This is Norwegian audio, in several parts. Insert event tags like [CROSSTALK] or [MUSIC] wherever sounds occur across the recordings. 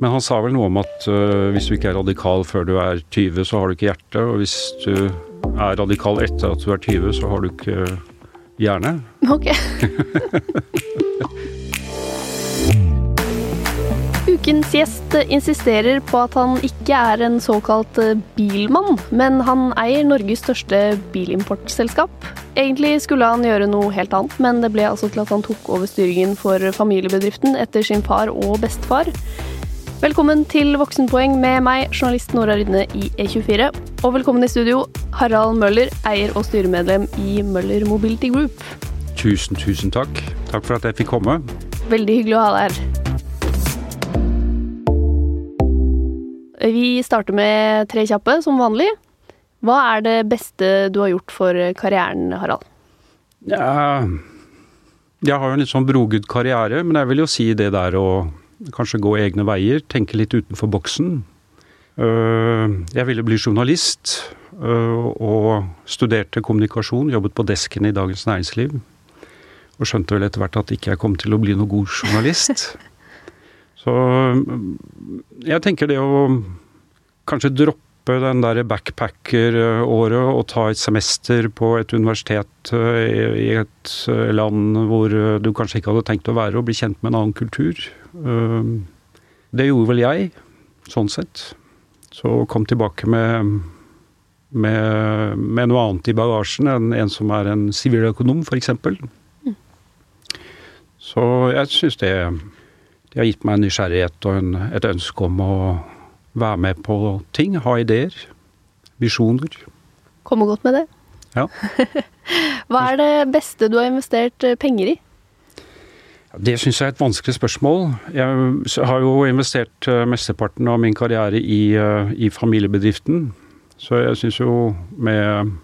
Men han sa vel noe om at uh, hvis du ikke er radikal før du er 20, så har du ikke hjerte. Og hvis du er radikal etter at du er 20, så har du ikke hjerne. Ok. [LAUGHS] Ukens gjest insisterer på at han ikke er en såkalt eh, bilmann, men han eier Norges største bilimportselskap. Egentlig skulle han gjøre noe helt annet, men det ble altså til at han tok over styringen for familiebedriften etter sin far og bestefar. Velkommen til Voksenpoeng med meg, journalist Nora Rydne i E24. Og velkommen i studio, Harald Møller, eier og styremedlem i Møller Mobility Group. Tusen, tusen takk. Takk for at jeg fikk komme. Veldig hyggelig å ha deg her. Vi starter med tre kjappe, som vanlig. Hva er det beste du har gjort for karrieren, Harald? Ja, jeg har jo en litt sånn brogudd karriere, men jeg vil jo si det der å kanskje gå egne veier, tenke litt utenfor boksen. Øh, jeg ville bli journalist, øh, og studerte kommunikasjon, jobbet på desken i Dagens Næringsliv. Og skjønte vel etter hvert at ikke jeg kom til å bli noe god journalist. [LAUGHS] Så jeg tenker det å kanskje droppe den der backpacker-året og ta et semester på et universitet i et land hvor du kanskje ikke hadde tenkt å være, og bli kjent med en annen kultur. Det gjorde vel jeg, sånn sett. Så kom tilbake med, med, med noe annet i bagasjen enn en som er en siviløkonom, f.eks. Mm. Så jeg syns det det har gitt meg en nysgjerrighet og en, et ønske om å være med på ting, ha ideer, visjoner. Kommer godt med det. Ja. [LAUGHS] Hva er det beste du har investert eh, penger i? Det syns jeg er et vanskelig spørsmål. Jeg har jo investert eh, mesteparten av min karriere i, eh, i familiebedriften. Så jeg syns jo med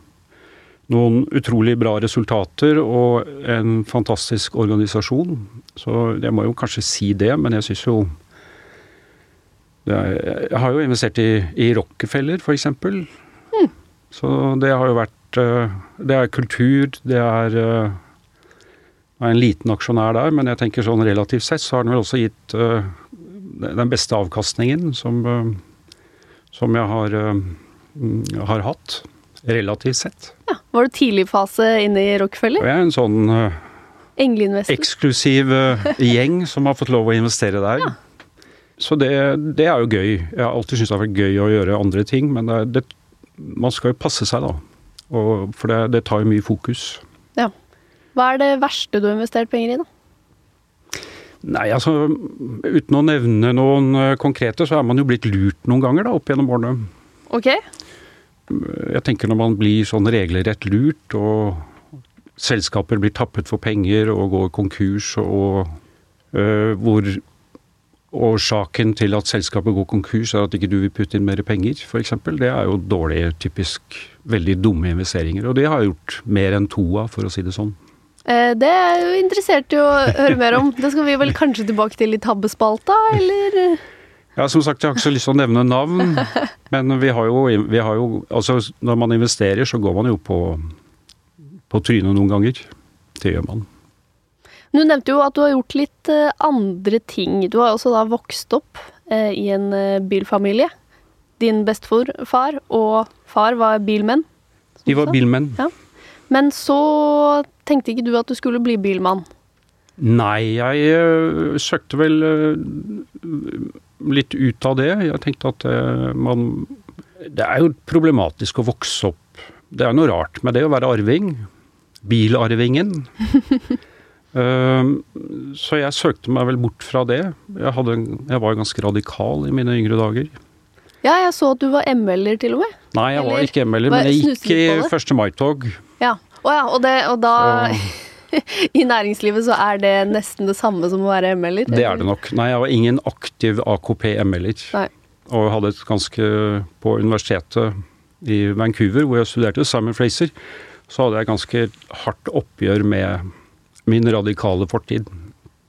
noen utrolig bra resultater og en fantastisk organisasjon. Så jeg må jo kanskje si det, men jeg syns jo er, Jeg har jo investert i, i Rockefeller, f.eks. Mm. Så det har jo vært eh, Det er kultur, det er jeg eh, er en liten aksjonær der, men jeg tenker sånn relativt sett så har den vel også gitt uh, den beste avkastningen som, uh, som jeg har, uh, har hatt relativt sett. Ja, Var du tidlig fase inne i Rockefeller? Jeg er en sånn eksklusiv gjeng som har fått lov å investere der. Ja. Så det, det, er jo gøy. Jeg har alltid syntes det har vært gøy å gjøre andre ting, men det, man skal jo passe seg, da. Og, for det, det tar jo mye fokus. Ja. Hva er det verste du har investert penger i, da? Nei, altså uten å nevne noen uh, konkrete, så er man jo blitt lurt noen ganger da, opp gjennom årene. Ok. Jeg tenker når man blir sånn regelrett lurt, og selskaper blir tappet for penger og går konkurs, og øh, hvor årsaken til at selskapet går konkurs er at ikke du vil putte inn mer penger, f.eks. Det er jo dårlige, typisk veldig dumme investeringer. Og det har jeg gjort mer enn to av, for å si det sånn. Eh, det er jo interessert i å høre mer om. Det skal vi vel kanskje tilbake til i tabbespalta, eller? Ja, som sagt, jeg har ikke så lyst til å nevne navn. Men vi har jo, vi har jo Altså, når man investerer, så går man jo på, på trynet noen ganger. Det gjør man. Du nevnte jo at du har gjort litt uh, andre ting. Du har også da vokst opp uh, i en uh, bilfamilie. Din bestefar og far var bilmenn. De var bilmenn. Ja. Men så tenkte ikke du at du skulle bli bilmann? Nei, jeg søkte vel litt ut av det. Jeg tenkte at man Det er jo problematisk å vokse opp Det er noe rart med det å være arving. Bilarvingen. [LAUGHS] uh, så jeg søkte meg vel bort fra det. Jeg, hadde, jeg var ganske radikal i mine yngre dager. Ja, jeg så at du var ML-er til og med. Nei, jeg Eller, var ikke ML-er, men jeg gikk i 1. mai-tog. Ja. Å ja, og, det, og da. [LAUGHS] I næringslivet så er det nesten det samme som å være ML-er? Det er det nok. Nei, jeg var ingen aktiv AKP-ML-er. Og hadde et ganske På universitetet i Vancouver, hvor jeg studerte, Simon Fraser, så hadde jeg ganske hardt oppgjør med min radikale fortid.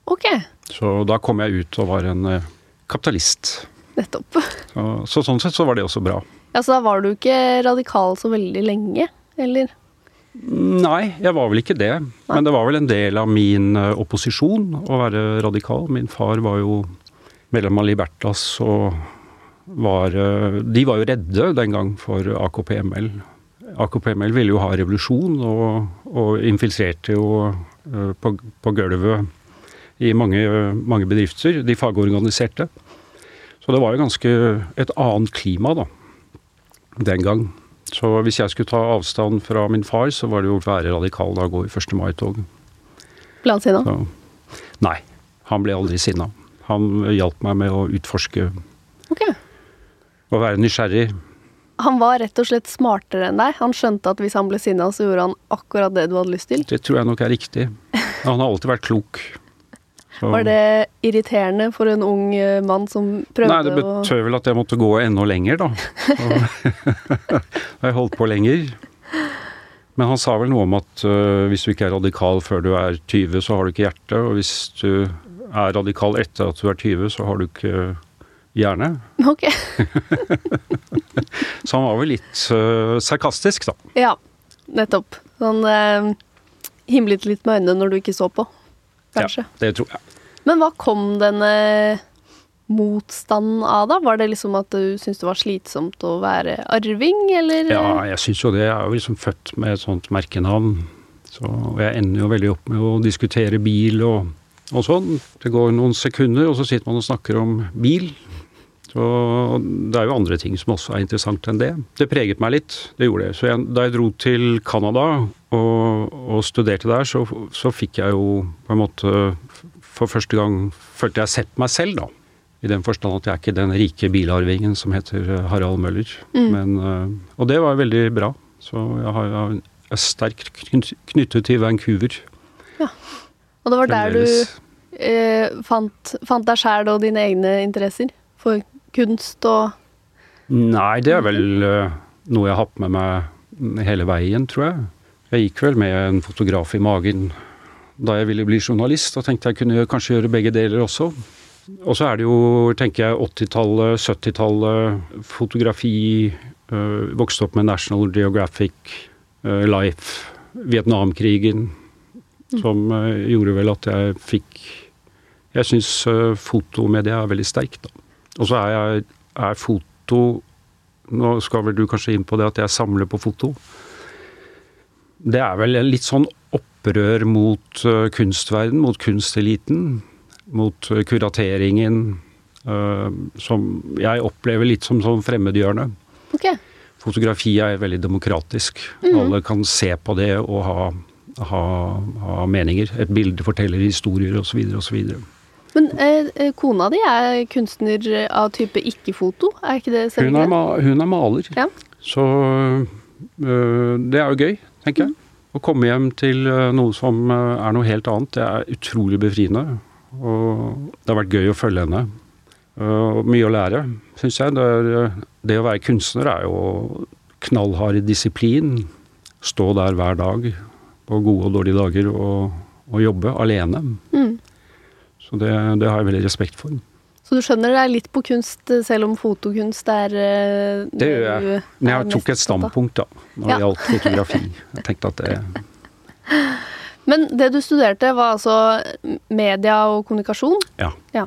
Ok. Så da kom jeg ut og var en eh, kapitalist. Nettopp. Så, så sånn sett så var det også bra. Ja, Så da var du ikke radikal så veldig lenge, eller? Nei, jeg var vel ikke det. Men det var vel en del av min eh, opposisjon å være radikal. Min far var jo medlem av Libertas og var eh, De var jo redde den gang for AKP-ML. AKP-ML ville jo ha revolusjon, og, og infiltrerte jo på, på gulvet i mange, mange, bedrifter, de fagorganiserte. Så det var jo ganske et annet klima da, den gang. Så hvis jeg skulle ta avstand fra min far, så var det jo å være radikal da gå i 1. mai-tog. Ble han sinna? Nei, han ble aldri sinna. Han hjalp meg med å utforske. Okay. Å være nysgjerrig. Han var rett og slett smartere enn deg? Han skjønte at hvis han ble sinna, så gjorde han akkurat det du hadde lyst til? Det tror jeg nok er riktig. [LAUGHS] Han har alltid vært klok. Så. Var det irriterende for en ung eh, mann som prøvde å Nei, det betød vel at jeg måtte gå enda lenger, da. [LAUGHS] [LAUGHS] jeg holdt på lenger. Men han sa vel noe om at uh, hvis du ikke er radikal før du er 20, så har du ikke hjerte. Og hvis du er radikal etter at du er 20, så har du ikke hjerne. Ok. [LAUGHS] så han var vel litt uh, sarkastisk, da. Ja, nettopp. Han uh, himlet litt med øynene når du ikke så på, kanskje. Ja, det tror jeg. Men hva kom denne motstanden av, da? Var det liksom at du syntes det var slitsomt å være arving, eller? Ja, jeg syns jo det. Jeg er jo liksom født med et sånt merkenavn. Så, og jeg ender jo veldig opp med å diskutere bil og, og sånn. Det går noen sekunder, og så sitter man og snakker om bil. Så det er jo andre ting som også er interessant enn det. Det preget meg litt, det gjorde det. Så jeg, da jeg dro til Canada og, og studerte der, så, så, fikk jeg jo på en måte for første gang følte jeg sett meg selv, da. I den forstand at jeg er ikke den rike bilarvingen som heter eh, Harald Møller. Mm. Men, eh, og det var veldig bra. Så jeg, har, jeg er sterkt knyttet til Vancouver. Ja. Og det var der du eh, fant, fant deg sjæl og dine egne interesser for kunst og Nei, det er vel uh, noe jeg har hatt med meg hele veien, tror jeg. Jeg gikk vel med en fotograf i magen da jeg ville bli journalist, og tenkte jeg kunne kanskje gjøre begge deler også. Og så er det jo, tenker jeg, 80-tallet, 70-tallet, fotografi. Øh, vokste opp med National Geographic, øh, Life, Vietnamkrigen. Mm. Som øh, gjorde vel at jeg fikk Jeg syns fotomedia er veldig sterkt, da. Og så er jeg er foto Nå skal vel du kanskje inn på det at jeg samler på foto. Det er vel litt sånn opprør mot uh, kunstverden, mot kunsteliten. Mot uh, kurateringen. Uh, som jeg opplever litt som sånn fremmedgjørende. Okay. Fotografi er veldig demokratisk. Mm. Alle kan se på det og ha, ha, ha meninger. Et bilde forteller historier osv. osv. Men eh, eh, kona di er kunstner av type ikke-foto, er ikke det hun er, hun er maler. Ja. Så øh, det er jo gøy, tenker jeg. Å komme hjem til øh, noe som er noe helt annet, det er utrolig befriende. Og det har vært gøy å følge henne. Og mye å lære, syns jeg. Det, er, det, å være kunstner er jo knallhard disiplin. Stå der hver dag på gode og dårlige dager og, og jobbe alene. Mm. Så det, det, har jeg veldig respekt for. Så du skjønner det er litt på kunst, selv om fotokunst er eh, Det gjør jeg. Men jeg tok et standpunkt, da, når det gjaldt fotografi. Jeg tenkte at det [LAUGHS] Men det du studerte, var altså media og kommunikasjon? Ja. ja.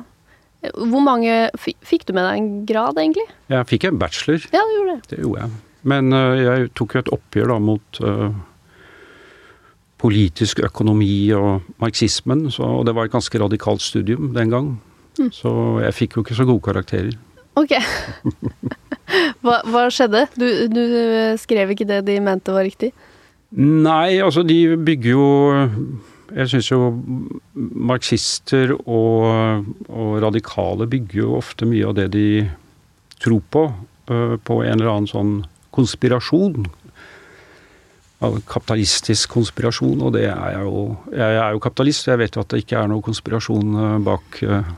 Hvor mange Fikk du med deg en grad, egentlig? Jeg fikk en bachelor. Ja, du gjorde det. Det gjorde jeg. Men uh, jeg tok jo et oppgjør da mot uh, politisk økonomi og marxismen, så, og det var et ganske radikalt studium den gang. Mm. Så jeg fikk jo ikke så gode karakterer. Ok. [LAUGHS] hva, hva, skjedde? Du, du, skrev ikke det de mente var riktig? Nei, altså de bygger jo Jeg syns jo marxister og, og, radikale bygger jo ofte mye av det de tror på, øh, på en eller annen sånn konspirasjon av kapitalistisk konspirasjon, og det er jeg jo. Jeg er jo kapitalist, og jeg vet jo at det ikke er noe konspirasjon eh, bak eh,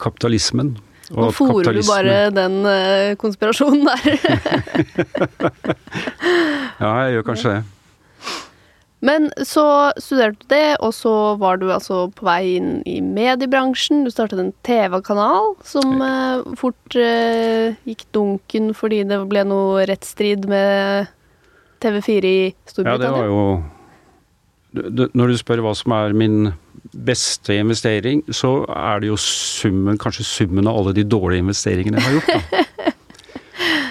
kapitalismen. Og Nå fòrer du bare den uh, konspirasjonen der. [LAUGHS] ja, jeg gjør kanskje det. Men så studerte du det, og så var du altså på vei inn i mediebransjen. Du startet en TV-kanal som fort gikk dunken fordi det ble noe rettsstrid med TV4 i Storbritannia? Ja, det var jo Når du spør hva som er min beste investering, så er det jo summen, kanskje summen av alle de dårlige investeringene jeg har gjort. Da.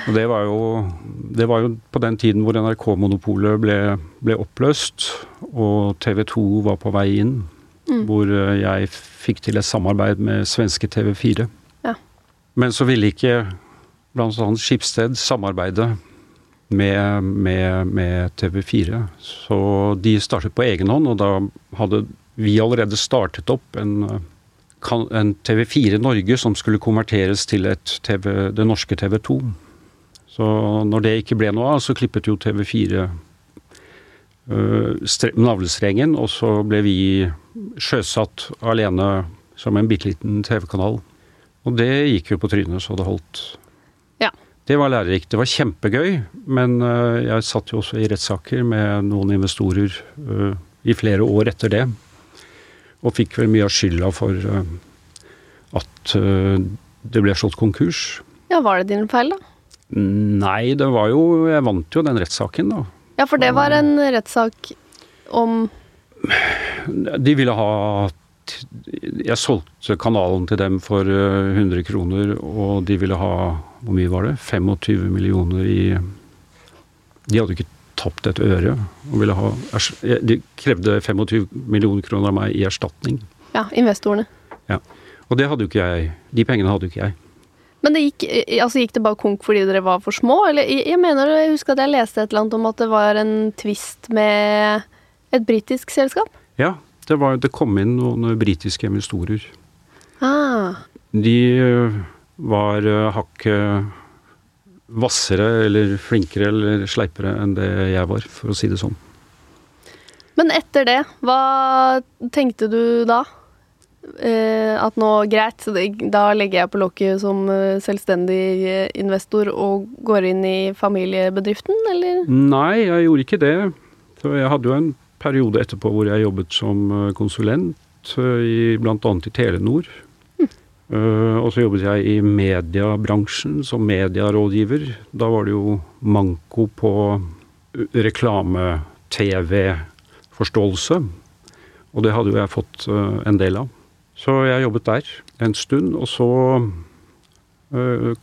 Og det var, jo, det var jo på den tiden hvor NRK-monopolet ble, ble, oppløst, og TV 2 var på vei inn. Mm. Hvor eh, jeg fikk til et samarbeid med svenske TV4. Ja. Men så ville ikke bl.a. Skipsted samarbeide med, med, med, TV4. Så de startet på egen hånd, og da hadde vi allerede startet opp en, en TV4 Norge som skulle konverteres til TV, det norske TV 2. Så når det ikke ble noe av, så klippet jo TV4 øh, navlestrengen, og så ble vi sjøsatt alene som en bitte liten TV-kanal. Og det gikk jo på trynet så det holdt. Det var lærerikt. Det var kjempegøy, men uh, jeg satt jo også i rettssaker med noen investorer uh, i flere år etter det. Og fikk vel mye av skylda for uh, at det ble slått konkurs. Ja, Var det din feil, da? Nei, det var jo Jeg vant jo den rettssaken, da. Ja, for det var en rettssak om De ville ha Jeg solgte kanalen til dem for 100 kroner, og de ville ha Hvor mye var det? 25 millioner i De hadde ikke tapt et øre. Og ville ha, de krevde 25 millioner kroner av meg i erstatning. Ja, investorene. Ja. Og det hadde jo ikke jeg. De pengene hadde jo ikke jeg. Men det gikk, altså gikk det bare konk fordi dere var for små? Eller jeg mener jeg husker at jeg leste et eller annet om at det var en tvist med et britisk selskap? Ja, det, var, det kom inn noen britiske investorer. Ah. De øh, var øh, hakket hvassere eller flinkere eller sleipere enn det jeg var, for å si det sånn. Men etter det, hva tenkte du da? Eh, at nå, greit, da legger jeg på lokket som eh, selvstendig eh, investor og går inn i familiebedriften, eller? Nei, jeg gjorde ikke det. Jeg hadde jo en periode etterpå hvor jeg jobbet som konsulent, i, blant annet i Telenor. Hm. og så jobbet jeg i mediebransjen som medierådgiver. Da var det jo manko på reklame-TV-forståelse. Og det hadde jo jeg fått en del av. Så jeg jobbet der en stund, og så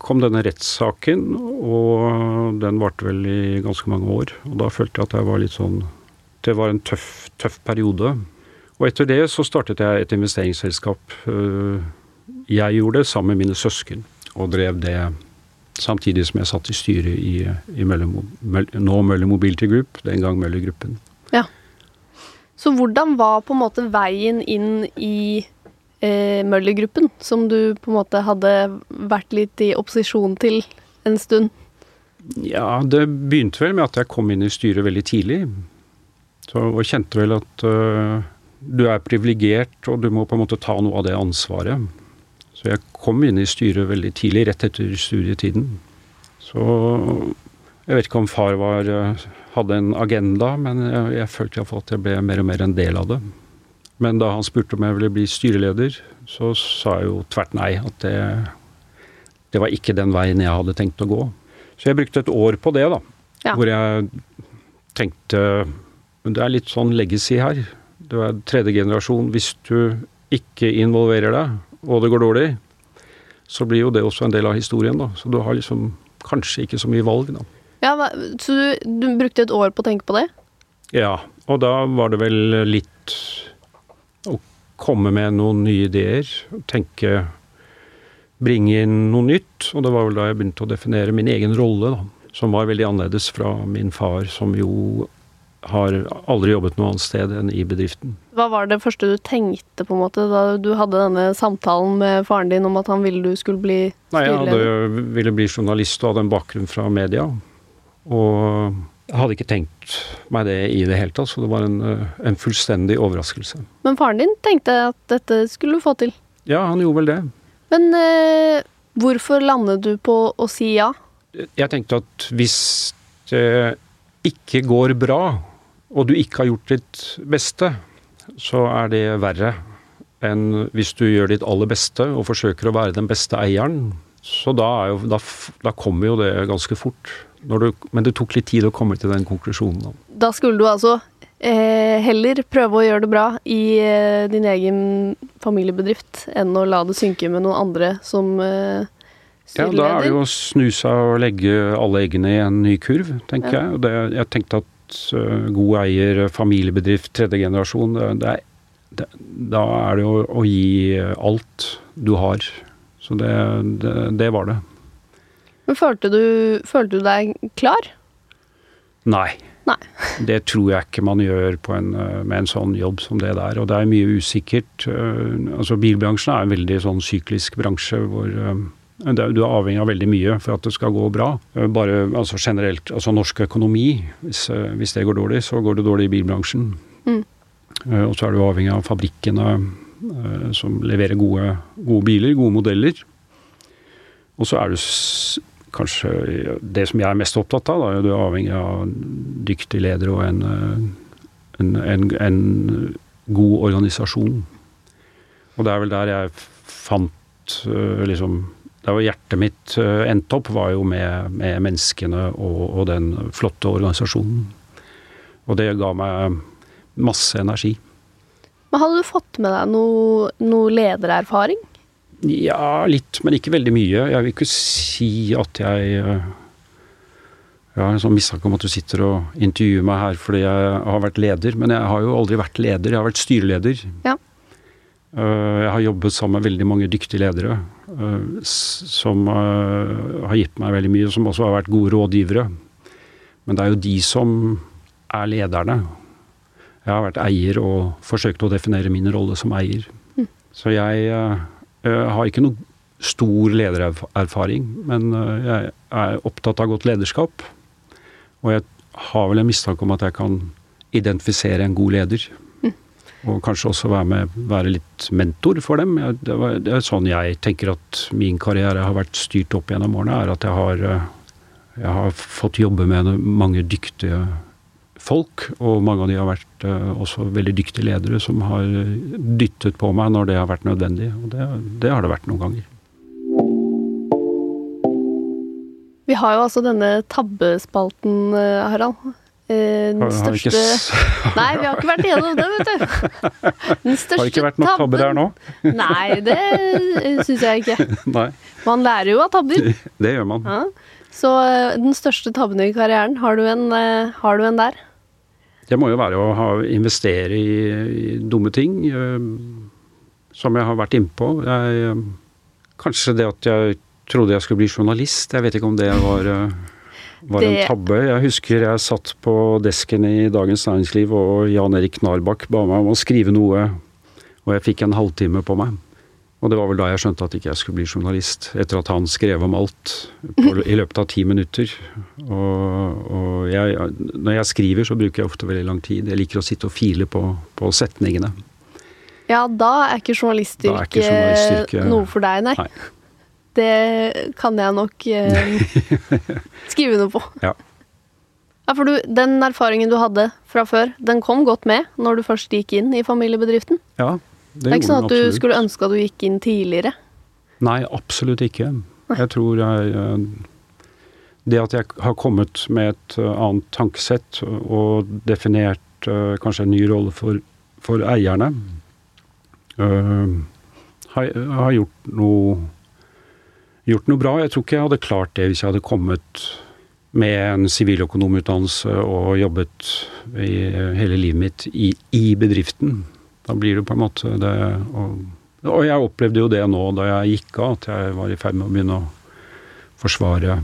kom denne rettssaken, og den varte vel i ganske mange år. Og da følte jeg at jeg var litt sånn Det var en tøff, tøff periode. Og etter det så startet jeg et investeringsselskap. Jeg gjorde det sammen med mine søsken, og drev det samtidig som jeg satt i styret i, i Mølle, nå Møller Mobility Group, den gang Møller Gruppen. Ja. Så hvordan var på en måte veien inn i eh, Møller-gruppen, som du på en måte hadde vært litt i opposisjon til en stund? Ja, det begynte vel med at jeg kom inn i styret veldig tidlig. Så, og kjente vel at uh, du er privilegert, og du må på en måte ta noe av det ansvaret. Så jeg kom inn i styret veldig tidlig, rett etter studietiden. Så jeg vet ikke om far var, uh, hadde en agenda, men jeg, jeg følte iallfall at jeg ble mer og mer en del av det. Men da han spurte om jeg ville bli styreleder, så sa jeg jo tvert nei. At det, det var ikke den veien jeg hadde tenkt å gå. Så jeg brukte et år på det, da. Ja. Hvor jeg tenkte Det er litt sånn legacy her. Du er tredje generasjon. Hvis du ikke involverer deg, og det går dårlig, så blir jo det også en del av historien, da. Så du har liksom kanskje ikke så mye valg, da. Ja, Så du, du brukte et år på å tenke på det? Ja. Og da var det vel litt å komme med noen nye ideer. Tenke Bringe inn noe nytt. Og det var vel da jeg begynte å definere min egen rolle, da. Som var veldig annerledes fra min far, som jo har aldri jobbet noe annet sted enn i bedriften. Hva var det første du tenkte på en måte da du hadde denne samtalen med faren din om at han ville du skulle bli styreleder? Nei, jeg ville bli journalist og hadde en bakgrunn fra media. Og jeg hadde ikke tenkt meg det i det hele tatt, så det var en, eh, en, fullstendig overraskelse. Men faren din tenkte at dette skulle du få til? Ja, han gjorde vel det. Men eh, hvorfor landet du på å si ja? Jeg tenkte at hvis det ikke går bra, og du ikke har gjort ditt beste, så er det verre enn hvis du gjør ditt aller beste og forsøker å være den beste eieren. Så da, jo, da, da kommer jo det ganske fort. Du, men det tok litt tid å komme til den konklusjonen. Da skulle du altså eh, heller prøve å gjøre det bra i eh, din egen familiebedrift enn å la det synke med noen andre som eh, Ja, da er det jo å snu seg og legge alle eggene i en ny kurv, tenker Ja. jeg. Det, jeg tenkte at øh, god eier, familiebedrift, tredje generasjon, det, det er, det, da er det å, å gi alt du har. Så det, det, det var det. Men følte du, følte du deg klar? Nei. Nei. [LAUGHS] Det tror jeg ikke man gjør på en, med en sånn jobb som det der. Og det er mye usikkert. øh, Altså Bilbransjen er en veldig sånn syklisk bransje hvor det, du er avhengig av veldig mye for at det skal gå bra. Øh, Bare altså generelt, altså norsk økonomi, hvis, øh, hvis det går dårlig, så går det dårlig i bilbransjen. Mm. Øh, Og så er du avhengig av fabrikkene som leverer gode, gode biler, gode modeller. Og så er du kanskje det som jeg er mest opptatt av, da, du er avhengig av dyktig leder og en, en, en, en god organisasjon. Og det er vel der jeg fant liksom Der hvor hjertet mitt øh, endte opp, var jo med, med menneskene og, og den flotte organisasjonen. Og det ga meg masse energi. Men hadde du fått med deg noe, noe ledererfaring? Ja, litt, men ikke veldig mye. Jeg vil ikke si at jeg øh, Jeg har en sånn mistanke om at du sitter og intervjuer meg her fordi jeg har vært leder, men jeg har jo aldri vært leder. Jeg har vært styreleder. Ja. Øh, Jeg har jobbet sammen med veldig mange dyktige ledere som øh, har gitt meg veldig mye, og som også har vært gode rådgivere. Men det er jo de som er lederne. Jeg har vært eier og forsøkt å definere min rolle som eier. Så jeg øh, har ikke noe stor ledererfaring, men jeg er opptatt av godt lederskap. Og jeg har vel en mistanke om at jeg kan identifisere en god leder. Og kanskje også være, med, være litt mentor for dem. Det, var, det er sånn jeg tenker at min karriere har vært styrt opp gjennom årene. er at jeg har, øh, jeg har fått jobbe med mange dyktige folk. Og mange av de har vært øh, også veldig dyktige ledere som har dyttet på meg når det har vært nødvendig. Og det, det har det vært noen ganger. Vi har jo altså denne tabbespalten, eh, Harald. Eh, Den største [LAUGHS] Nei, vi har ikke vært igjennom det, vet du. [LAUGHS] Den største har det ikke vært noen tabber her nå? [LAUGHS] Nei, det syns jeg ikke. Nei, Man lærer jo av tabber. det gjør man. Ja. Så eh, den største tabben i karrieren, har du en, eh, har du en der? Det må jo være å ha, investere i, i dumme ting, som jeg har vært innpå. Jeg, kanskje det at jeg trodde jeg skulle bli journalist. Jeg vet ikke om det var, var en tabbe. Jeg husker jeg satt på desken i Dagens Næringsliv, og Jan Erik Narbakk ba meg om å skrive noe, og jeg fikk en halvtime på meg. Og det var vel da jeg skjønte at ikke jeg skulle bli journalist, etter at han skrev om alt på, i løpet av ti minutter. Og, og jeg, når jeg skriver, så bruker jeg ofte veldig lang tid. Jeg liker å sitte og file på, på setningene. Ja, da er ikke journalistyrket ikke journalistyrket- noe for deg, nei. Nei. Det kan jeg nok eh, [LAUGHS] skrive noe på. Ja. Ja, for du, Den erfaringen du hadde fra før, den kom godt med når du først gikk inn i familiebedriften? Ja, Det er ikke sånn at du skulle ønske at du gikk inn tidligere? Nei, absolutt ikke. Jeg tror jeg eh, Det at jeg har kommet med et eh, annet tankesett og definert eh, kanskje en ny rolle for, for eierne, har, har gjort noe gjort noe bra. Jeg tror ikke jeg hadde klart det hvis jeg hadde kommet med en siviløkonomutdannelse og jobbet i hele livet mitt i, i bedriften. Da blir det på en måte det og, og jeg opplevde jo det nå da jeg gikk av, at jeg var i ferd med å begynne å forsvare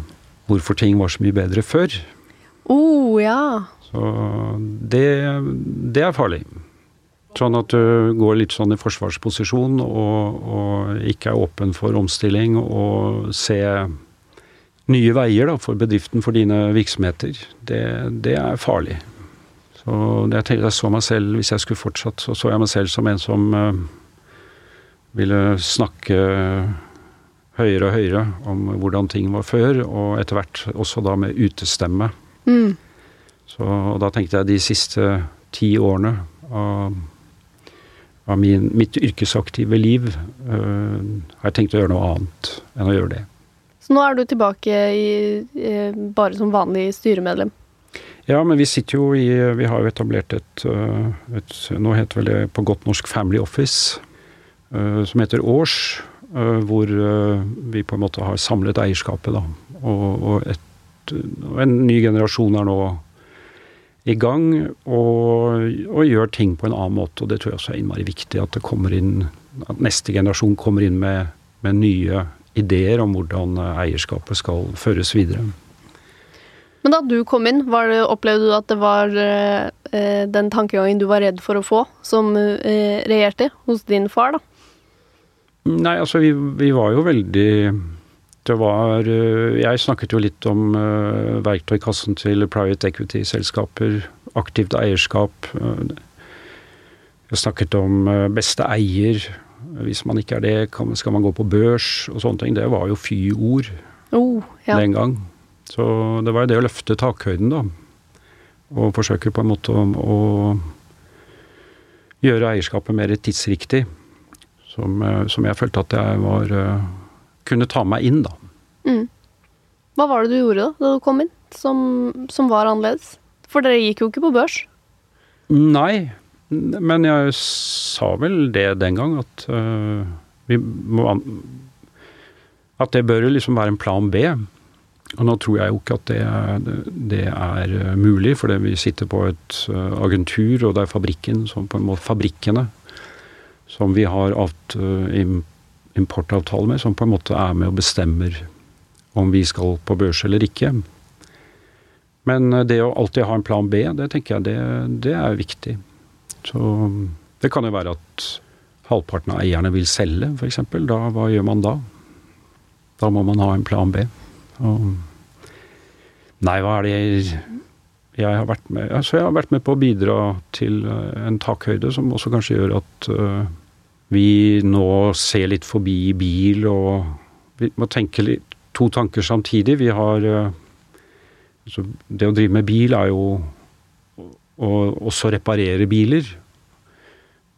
hvorfor ting var så mye bedre før. oh, ja. Så det, det er farlig. Sånn at du går litt sånn i forsvarsposisjon og, og ikke er åpen for omstilling og se nye veier da, for bedriften, for dine virksomheter. Det, det er farlig. Så jeg, tenkte, jeg så meg selv, Hvis jeg skulle fortsatt, så så jeg meg selv som en som uh, ville snakke høyere og høyere om hvordan ting var før, og etter hvert også da med utestemme. Mm. Så da tenkte jeg de siste ti årene av, av min, mitt yrkesaktive liv øh, har jeg tenkt å gjøre noe annet enn å gjøre det. Så nå er du tilbake i, eh, bare som vanlig styremedlem. Ja, men vi sitter jo i Vi har jo etablert et, et Nå heter vel det på godt norsk Family Office, som heter Års. Hvor vi på en måte har samlet eierskapet, da. Og, og, et, og en ny generasjon er nå i gang og, og, gjør ting på en annen måte. Og det tror jeg også er innmari viktig. At det inn at neste generasjon kommer inn med, med nye ideer om hvordan eierskapet skal føres videre. Men da du kom inn, det, opplevde du at det var eh, den tankegangen du var redd for å få, som eh, regjerte hos din far, da? Nei, altså vi, vi var jo veldig det var eh, Jeg snakket jo litt om uh, verktøykassen til private equity-selskaper. Aktivt eierskap. Jeg snakket om beste eier. Hvis man ikke er det, skal man gå på børs og sånne ting. Det var jo fy-ord oh, ja. den gang. Så det var jo det å løfte takhøyden, da. Og forsøke på en måte å gjøre eierskapet mer tidsriktig. Som, som jeg følte at jeg var kunne ta meg inn, da. Mm. Hva var det du gjorde da, da du kom inn, som, som, var annerledes? For dere gikk jo ikke på børs? Nei, men jeg sa vel det den gang, at uh, vi må At det bør liksom være en plan B. Og nå tror jeg jo ikke at det er, det er uh, mulig, fordi vi sitter på et uh, agentur, og det er fabrikken som på en måte fabrikkene som vi har hatt importavtale med, som på en måte er med og bestemmer om vi skal på børs eller ikke. Men eh, det å alltid ha en plan B, det tenker jeg det, det er viktig. Så det kan jo være at halvparten av eierne vil selge, f.eks. Da, hva gjør man da? Da må man ha en plan B. Og, nei, hva er det jeg har vært med altså Jeg har vært med på å bidra til eh, en takhøyde som også kanskje gjør at uh, vi nå ser litt forbi bil og Vi må tenke litt to tanker samtidig. Vi har altså Det å drive med bil er jo å også reparere biler.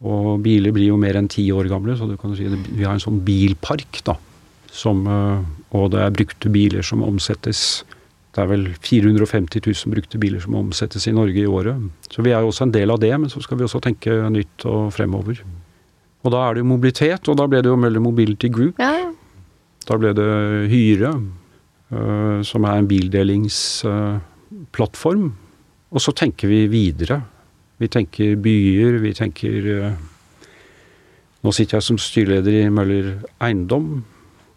Og biler blir jo mer enn ti år gamle, så du kan si vi har en sånn bilpark, da. Som, eh, og det er brukte biler som omsettes. Det er vel 450 000 brukte biler som omsettes i Norge i året. Så vi er jo også en del av det, men så skal vi også tenke nytt og fremover. Og da er det jo mobilitet, og da ble det jo Møller Mobility Group. Ja. Da ble det Hyre, uh, som er en bildelingsplattform. Uh, og så tenker vi videre. Vi tenker byer, vi tenker uh, Nå sitter jeg som styreleder i Møller Eiendom,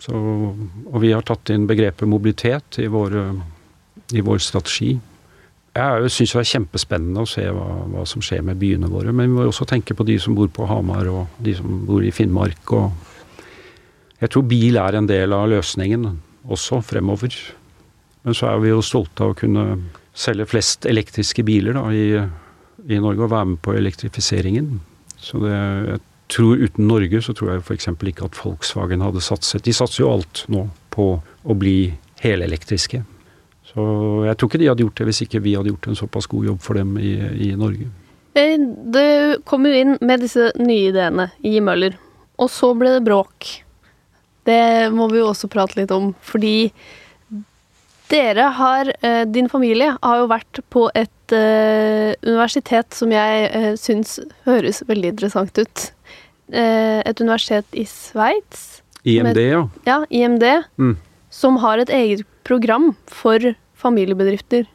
så, og vi har tatt inn begrepet mobilitet i, våre, i vår strategi. Jeg syns det er kjempespennende å se hva, hva, som skjer med byene våre. Men vi må også tenke på de som bor på Hamar, og de som bor i Finnmark, jeg tror bil er en del av løsningen også fremover. Men så er vi jo stolte av å kunne selge flest elektriske biler da, i, i, Norge og være med på elektrifiseringen. Så det, jeg tror uten Norge så tror jeg f.eks. ikke at Volkswagen hadde satset. De satser jo alt nå på å bli helelektriske. Så jeg tror ikke de hadde gjort det hvis ikke vi hadde gjort en såpass god jobb for dem i, i Norge. Eh, det kom jo inn med disse nye ideene i Møller, og så ble det bråk. Det må vi jo også prate litt om, fordi dere har eh, Din familie har jo vært på et uh, universitet som jeg syns høres veldig interessant ut. Et universitet i Sveits. IMD, med, ja. Ja, IMD. Mm. Som har et eget program for familiebedrifter.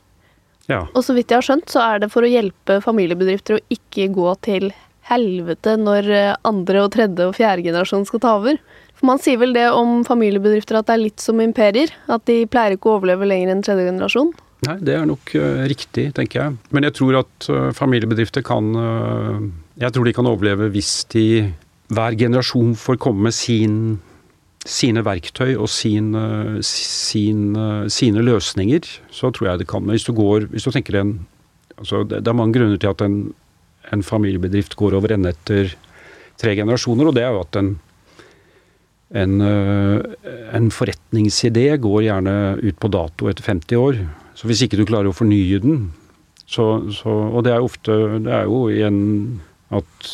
Ja. Og så vidt jeg har skjønt, så er det for å hjelpe familiebedrifter å ikke gå til helvete når andre og tredje og fjerde generasjon skal ta over. For Man sier vel det om familiebedrifter at det er litt som imperier? At de pleier ikke å overleve lenger enn tredje generasjon? Nei, det er nok uh, riktig, tenker jeg. Men jeg tror at uh, familiebedrifter kan uh, Jeg tror de kan overleve hvis de hver generasjon får komme med sin, sine verktøy og sine, sine, sine løsninger. Så tror jeg det kan. Men hvis du går Hvis du tenker en altså det, det, er mange grunner til at en, en familiebedrift går over ende etter tre generasjoner, og det er jo at en, en, eh, en, forretningsidé går gjerne ut på dato etter 50 år. Så hvis ikke du klarer å fornye den så, så, Og det er jo ofte Det er jo igjen at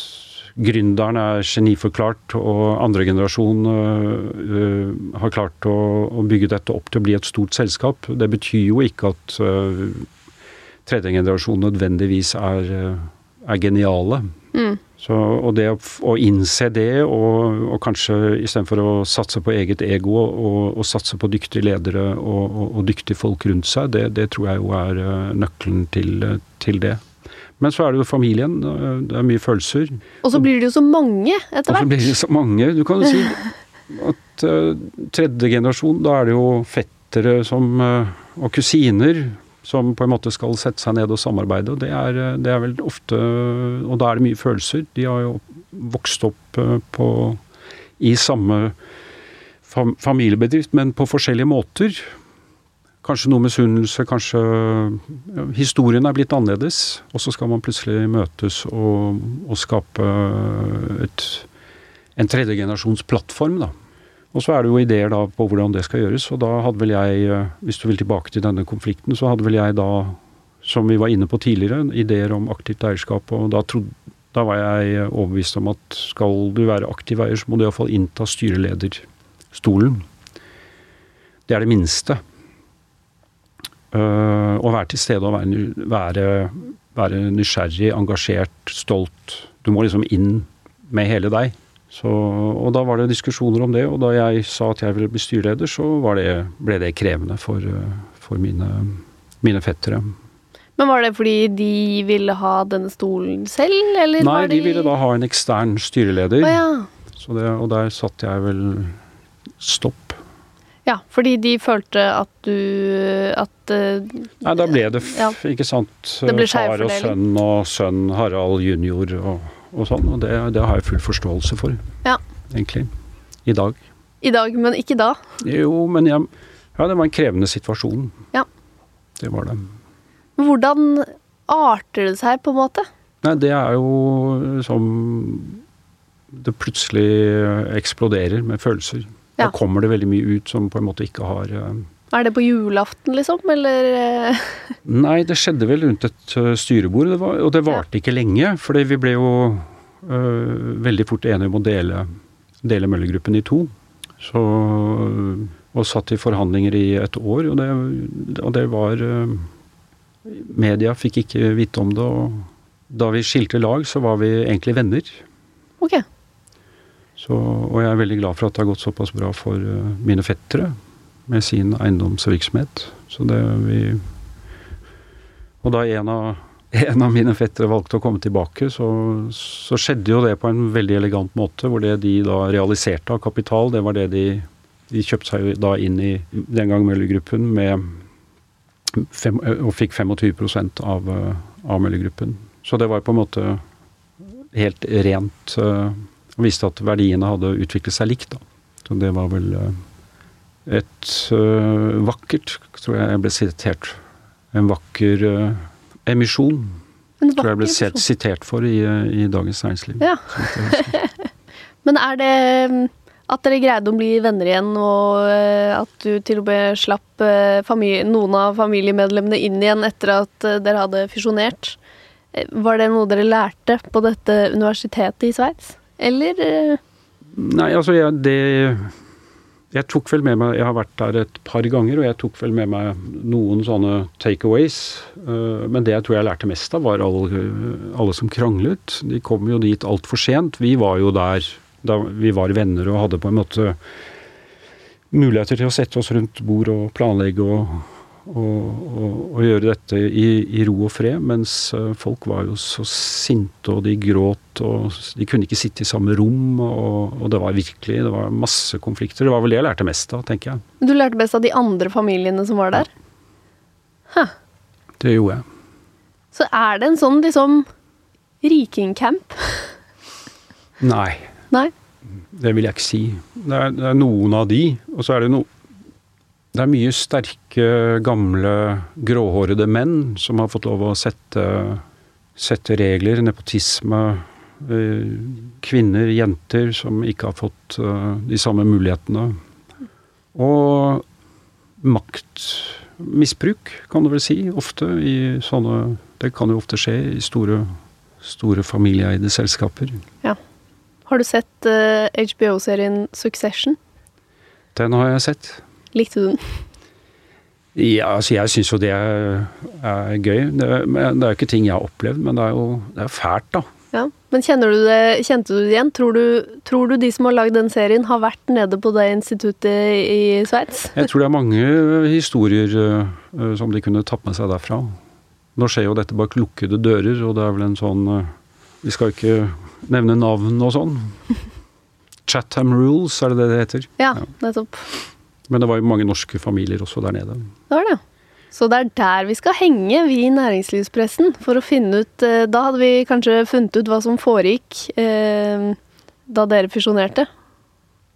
gründeren er geniforklart, og andre generasjon uh, har klart å, å, bygge dette opp til å bli et stort selskap. Det betyr jo ikke at uh, tredje generasjon nødvendigvis er, eh, er geniale. Mm. Så, og det å, å innse det, og, og kanskje istedenfor å satse på eget ego, og, og satse på dyktige ledere og, og, dyktige folk rundt seg, det, det tror jeg jo er nøkkelen til, til, det. Men så er det jo familien. Det er mye følelser. Og så blir det jo så mange etter hvert. Og så blir det så mange. Du kan jo si at uh, tredje generasjon, da er det jo fettere som, uh, og kusiner som på en måte skal sette seg ned og samarbeide. Det er, det er vel ofte Og da er det mye følelser. De har jo vokst opp uh, på, i samme fam, familiebedrift, men på forskjellige måter. Kanskje noe misunnelse, kanskje ja, Historien er blitt annerledes. Og så skal man plutselig møtes og, og skape et, en tredjegenerasjons plattform, da. Og så er det jo ideer da på hvordan det skal gjøres, og da hadde vel jeg, eh, hvis du vil tilbake til denne konflikten, så hadde vel jeg da, som vi var inne på tidligere, ideer om aktivt eierskap, og da, trodde, da var jeg overbevist om at skal du være aktiv eier, så må du iallfall innta styrelederstolen. Det er det minste. Uh, å være til stede og være, være, være nysgjerrig, engasjert, stolt. Du må liksom inn med hele deg. Så, og da var det diskusjoner om det, og da jeg sa at jeg ville bli styreleder, så det, ble det krevende for, for mine, mine, fettere. Men var det fordi de ville ha denne stolen selv, eller Nei, de... de ville da ha en ekstern styreleder. Oh, ja. det, og der satte jeg vel stopp. Ja, fordi de følte at du at uh, Nei, da ble det, ja. ikke sant, far og sønn og sønn Harald junior og og sånn. Og det, det, har jeg full forståelse for, ja. egentlig. I dag. I dag, men ikke da? Jo, men jeg, ja, det var en krevende situasjon. Ja. Det var det. Hvordan arter det seg, på en måte? Nei, det er jo som Det plutselig eksploderer med følelser. Ja. Da kommer det veldig mye ut som på en måte ikke har uh, er det på julaften, liksom, eller? Eh? Nei, det skjedde vel rundt et uh, styrebord, det var, og det varte ikke lenge. For vi ble jo øh, veldig fort enige om å dele, dele Møllergruppen i to. Så, og satt i forhandlinger i et år, og det, og det var øh, Media fikk ikke vite om det, og da vi skilte lag, så var vi egentlig venner. Ok. Så, og jeg er veldig glad for at det har gått såpass bra for mine fettere med sin eiendomsvirksomhet. Så det vi Og da en av, en av mine fettere valgte å komme tilbake, så, så, skjedde jo det på en veldig elegant måte. Hvor det de da realiserte av kapital, det var det de De kjøpte seg da inn i den gang Møller-gruppen med fem, og fikk 25 av, av Møller-gruppen. Så det var på en måte helt rent og viste at verdiene hadde utviklet seg likt. da. Så det var vel et uh, vakkert, tror jeg jeg ble sitert En vakker uh, emisjon. En vakker tror jeg ble emisjon. sitert for i, i Dagens Næringsliv. Ja. [LAUGHS] Men er det at dere greide å bli venner igjen, og at du til og med slapp noen av familiemedlemmene inn igjen etter at dere hadde fusjonert, var det noe dere lærte på dette universitetet i Sveits, eller? Nei, altså jeg, det jeg tok vel med meg Jeg har vært der et par ganger, og jeg tok vel med meg noen sånne takeaways. Eh, men det jeg tror jeg lærte mest av, var alle, alle som kranglet. De kom jo dit altfor sent. Vi var jo der da vi var venner og hadde på en måte muligheter til å sette oss rundt bord og planlegge og å, gjøre dette i, i, ro og fred, mens eh, folk var jo så sinte, og de gråt, og de kunne ikke sitte i samme rom, og, og, det var virkelig det var masse konflikter. Det var vel det jeg lærte mest av, tenker jeg. Du lærte best av de andre familiene som var der? Ja. Det gjorde jeg. Så er det en sånn liksom rikingcamp? Nei. Nei. Det vil jeg ikke si. Det er, det er noen av de, og så er det noe det er mye sterke, gamle, gråhårede menn som har fått lov å sette, sette regler. Nepotisme. Eh, kvinner, jenter som ikke har fått eh, de samme mulighetene. Og maktmisbruk, kan du vel si, ofte i sånne Det kan jo ofte skje i store, store familieeide selskaper. Ja. Har du sett uh, eh, HBO-serien Succession? Den har jeg sett. Likte du den? Ja, altså jeg syns jo det er, er gøy. Det, det er jo ikke ting jeg har opplevd, men det er jo det er fælt, da. Ja, Men kjenner du det, kjente du det igjen? Tror du, tror du de som har lagd den serien, har vært nede på det instituttet i Sveits? Jeg tror det er mange historier uh, som de kunne tatt med seg derfra. Nå skjer jo dette bak lukkede dører, og det er vel en sånn uh, Vi skal ikke nevne navn og sånn. [LAUGHS] Chatham Rules, er det det det heter? Ja, nettopp. Men det var jo mange norske familier også der nede. Det var det. Så det er der vi skal henge, vi i næringslivspressen, for å finne ut eh, Da hadde vi kanskje funnet ut hva som foregikk eh, da dere fusjonerte.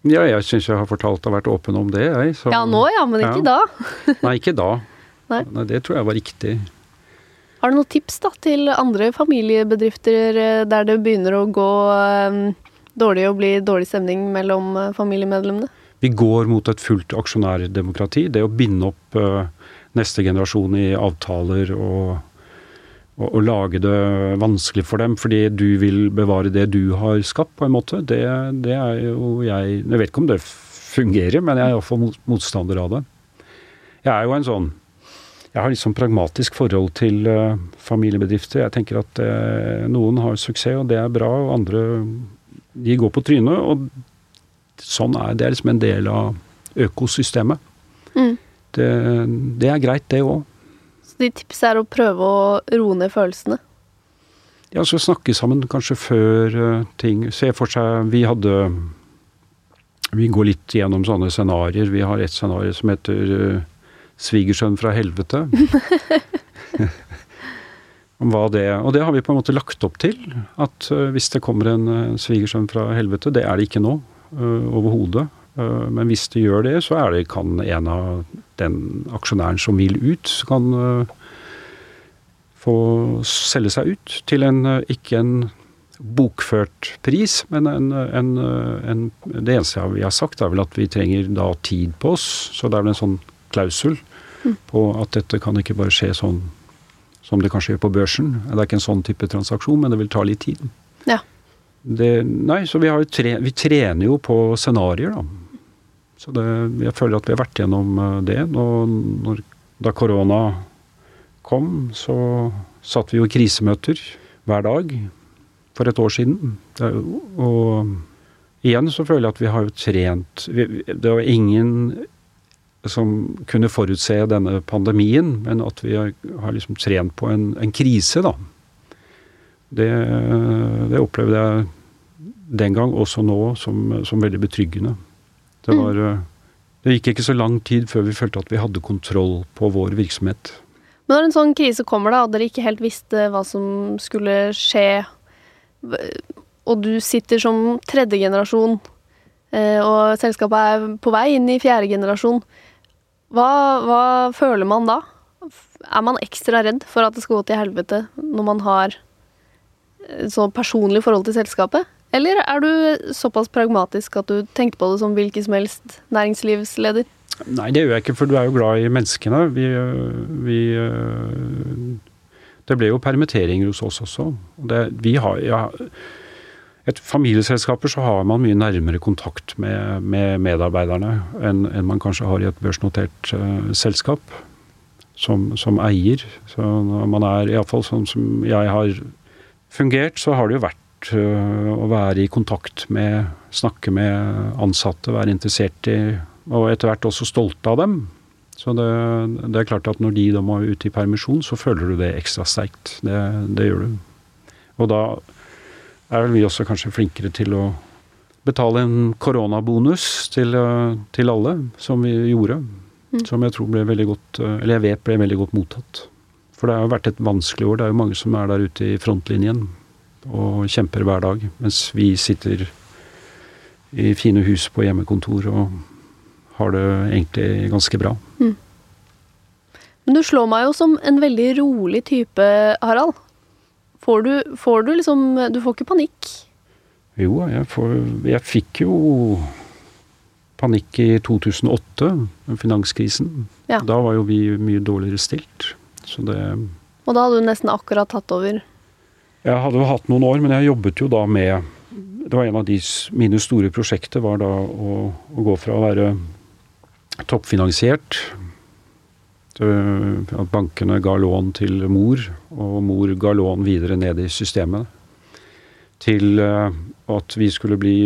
Ja, jeg syns jeg har fortalt og vært åpen om det, jeg. Så, ja, nå ja, men ikke ja. da. [LAUGHS] Nei, ikke da. [LAUGHS] Nei. Nei, det tror jeg var riktig. Har du noen tips da til andre familiebedrifter eh, der det begynner å gå eh, dårlig og bli dårlig stemning mellom familiemedlemmene? Vi går mot et fullt aksjonærdemokrati. Det å binde opp uh, neste generasjon i avtaler og, og, og, lage det vanskelig for dem fordi du vil bevare det du har skapt, på en måte, det, det er jo jeg Jeg vet ikke om det fungerer, men jeg er iallfall motstander av det. Jeg er jo en sånn jeg har litt sånn pragmatisk forhold til uh, familiebedrifter. Jeg tenker at uh, noen har suksess, og det er bra, og andre de går på trynet. Og sånn er det er liksom en del av økosystemet. Mm. Det, det, er greit, det òg. Så de tipset er å prøve å roe ned følelsene? Ja, så snakke sammen kanskje før uh, ting Se for seg Vi hadde Vi går litt gjennom sånne scenarioer. Vi har et scenario som heter uh, 'Svigersønn fra helvete'. [LAUGHS] om Hva det, og det har vi på en måte lagt opp til. At uh, hvis det kommer en uh, svigersønn fra helvete Det er det ikke nå, overhodet. Uh, men hvis det gjør det, så er det, kan en av den aksjonæren som vil ut, kan få selge seg ut til en ikke en bokført pris, men en, en, en, Det eneste vi har sagt, er vel at vi trenger da tid på oss. Så det er vel en sånn klausul mm. på at dette kan ikke bare skje sånn som det kanskje gjør på børsen. Det er ikke en sånn type transaksjon, men det vil ta litt tid. Det, nei, så vi, tre, vi, trener jo på scenarioer, da. Så det, jeg føler at vi har vært gjennom eh, det. Og når, da korona kom, så satt vi jo i krisemøter hver dag for et år siden. Og igjen så føler jeg at vi har jo trent Det var ingen som kunne forutse denne pandemien, men at vi har liksom trent på en, en krise, da. Det, det, opplevde jeg den gang, også nå, som, som veldig betryggende. Det, mm. var, det gikk ikke så lang tid før vi følte at vi hadde kontroll på vår virksomhet. Men når en sånn krise kommer, da, og dere ikke helt visste hva som skulle skje, og du sitter som tredje generasjon, eh, og selskapet er på vei inn i fjerde generasjon, hva, hva, føler man da? Er man ekstra redd for at det skal gå til helvete når man har så personlig forhold til selskapet? Eller er du såpass pragmatisk at du tenker på det som hvilken som helst næringslivsleder? Nei, det gjør jeg ikke, for du er jo glad i menneskene. Vi, vi Det ble jo permitteringer hos oss også. Det, vi har ja, et familieselskaper så har man mye nærmere kontakt med, med medarbeiderne enn, enn, man kanskje har i et børsnotert uh, selskap som, som, eier. Så når man er iallfall sånn som jeg har fungert, så har det jo vært uh, å være i kontakt med, snakke med ansatte, være interessert i Og etter hvert også stolte av dem. Så det, det, er klart at når de da må ut i permisjon, så føler du det ekstra sterkt. Det, det gjør du. Og da er vel vi også kanskje flinkere til å betale en koronabonus til, eh, til alle, som vi gjorde. Mm. Som jeg tror ble veldig godt, eh, eller jeg vet ble veldig godt mottatt. For det har jo vært et vanskelig år. Det er jo mange som er der ute i frontlinjen og kjemper hver dag. Mens vi sitter i fine hus på hjemmekontor og har det egentlig ganske bra. Mm. Men du slår meg jo som en veldig rolig type, Harald. Får du, får du liksom Du får ikke panikk? Jo, jeg, får, jeg fikk jo panikk i 2008, finanskrisen. Ja. Da var jo vi mye dårligere stilt. Så det Og da hadde du nesten akkurat tatt over? Jeg hadde jo hatt noen år, men jeg jobbet jo da med Det var en av de, mine store prosjekter var da å, å gå fra å være toppfinansiert At bankene ga lån til mor, og mor ga lån videre ned i systemet. Til at vi skulle bli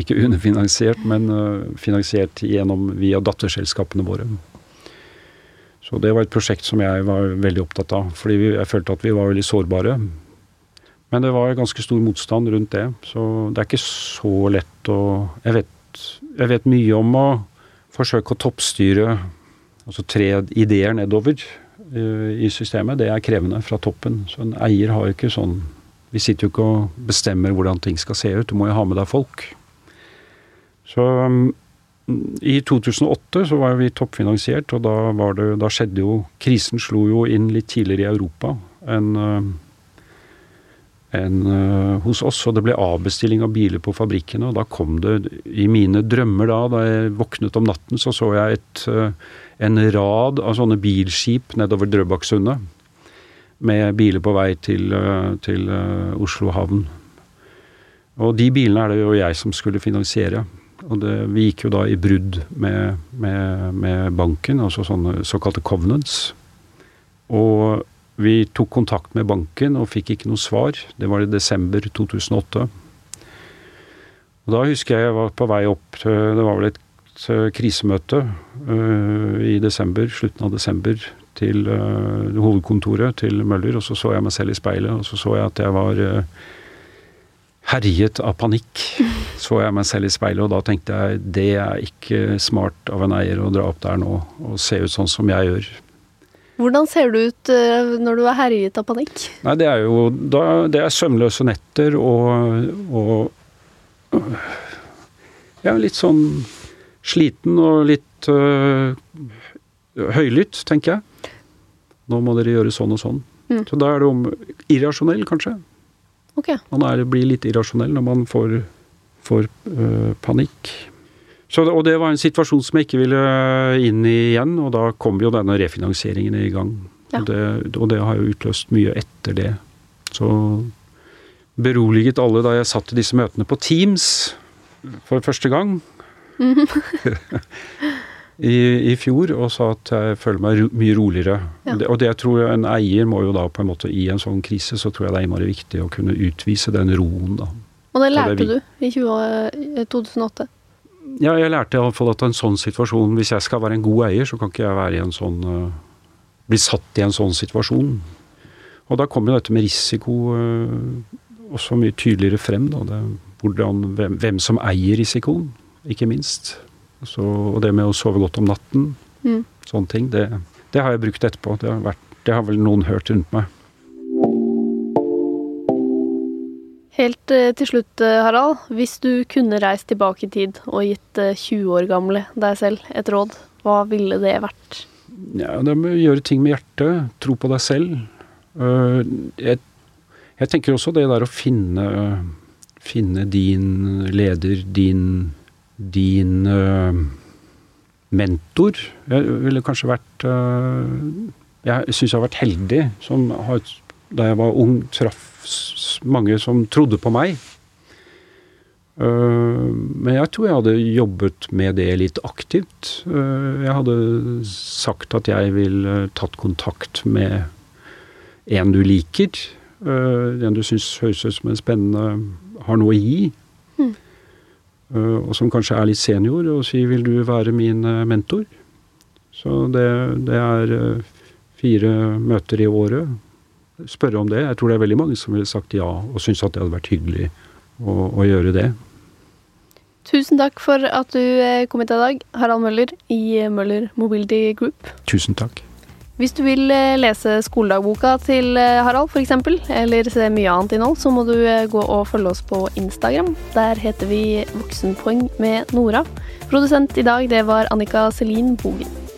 ikke underfinansiert, men finansiert gjennom via datterselskapene våre. Så det var et prosjekt som jeg var veldig opptatt av, fordi jeg følte at vi var veldig sårbare. Men det var ganske stor motstand rundt det, så det er ikke så lett å Jeg vet, jeg vet mye om å forsøke å toppstyre, altså tre ideer nedover uh, i systemet. Det er krevende fra toppen. Så en eier har jo ikke sånn Vi sitter jo ikke og bestemmer hvordan ting skal se ut. Du må jo ha med deg folk. Så um, i 2008 så var vi toppfinansiert, og da, det, da, skjedde jo Krisen slo jo inn litt tidligere i Europa enn eh, enn uh, hos oss, og det ble avbestilling av biler på fabrikkene. Og da kom det I mine drømmer da, da jeg våknet om natten, så så jeg et, uh, en rad av sånne bilskip nedover Drøbaksundet. Med biler på vei til, til Oslo havn. Og de bilene er det jo jeg som skulle finansiere. Og det, vi gikk jo da i brudd med, med, med banken, altså sånne såkalte covenants. Og vi tok kontakt med banken og fikk ikke noe svar. Det var i desember 2008. Og da husker jeg jeg var på vei opp til Det var vel et krisemøte uh, i desember, slutten av desember, til uh, hovedkontoret til Møller. Og så så jeg meg selv i speilet, og så så jeg at jeg var uh, herjet av panikk. [LAUGHS] Så jeg meg selv i speilet, og da tenkte jeg det er ikke smart av en eier å dra opp der nå og se ut sånn som jeg gjør. Hvordan ser du ut eh, når du er herjet av panikk? Nei, det er jo da, Det er søvnløse netter og, og Ja, litt sånn sliten og litt øh, høylytt, tenker jeg. Nå må dere gjøre sånn og sånn. Mm. Så da er det om Irrasjonell, kanskje. Okay. Man er, blir litt irrasjonell når man får, får uh, panikk. Så, og det var en situasjon som jeg ikke ville inn i igjen, og da kom jo denne refinansieringen i gang. Ja. Og, det, og, det, har jo utløst mye etter det. Så beroliget alle da jeg satt i disse møtene på Teams for første gang. Mm [LAUGHS] I, I, fjor og sa at jeg føler meg mye roligere. Ja. Det, og det jeg tror en eier må jo da på en måte I en sånn krise så tror jeg det er innmari viktig å kunne utvise den roen, da. Og det lærte det du i 20, 2008? Ja, jeg lærte iallfall at en sånn situasjon Hvis jeg skal være en god eier, så kan ikke jeg være i en sånn uh, Bli satt i en sånn situasjon. Og da kommer jo dette med risiko uh, også mye tydeligere frem. Da. Det, hvordan, hvem, hvem, som eier risikoen, ikke minst. Så, og det med å sove godt om natten, mm. sånne ting, det, det, har jeg brukt etterpå. Det har, vært, det har vel noen hørt rundt meg. Helt eh, til slutt, eh, Harald. Hvis du kunne reist tilbake i tid og gitt 20 eh, år gamle deg selv et råd, hva ville det vært? Ja, Det med å gjøre ting med hjertet. Tro på deg selv. Jeg, jeg tenker også det der å finne, finne din leder, din, din mentor. Jeg ville kanskje vært Jeg syns jeg har vært heldig som har, da jeg var ung, traff mange som trodde på meg. Eh, men jeg tror jeg hadde jobbet med det litt aktivt. Eh, jeg hadde sagt at jeg ville tatt kontakt med en du liker. Eh, en du syns høres ut som en spennende har noe å gi. Mm. Og som kanskje er litt senior, og si 'vil du være min mentor'? Så det, det er fire møter i året spørre om det. Jeg tror det er veldig mange som ville sagt ja, og syns at det hadde vært hyggelig å, å, gjøre det. Tusen takk for at du eh, kom hit i dag, Harald Møller i Møller Mobility Group. Tusen takk. Hvis du vil eh, lese skoledagboka til eh, Harald f.eks., eller se mye annet innhold, så må du gå og følge oss på Instagram. Der heter vi Voksenpoeng med Nora. Produsent i dag, det var Annika Selin Bogen.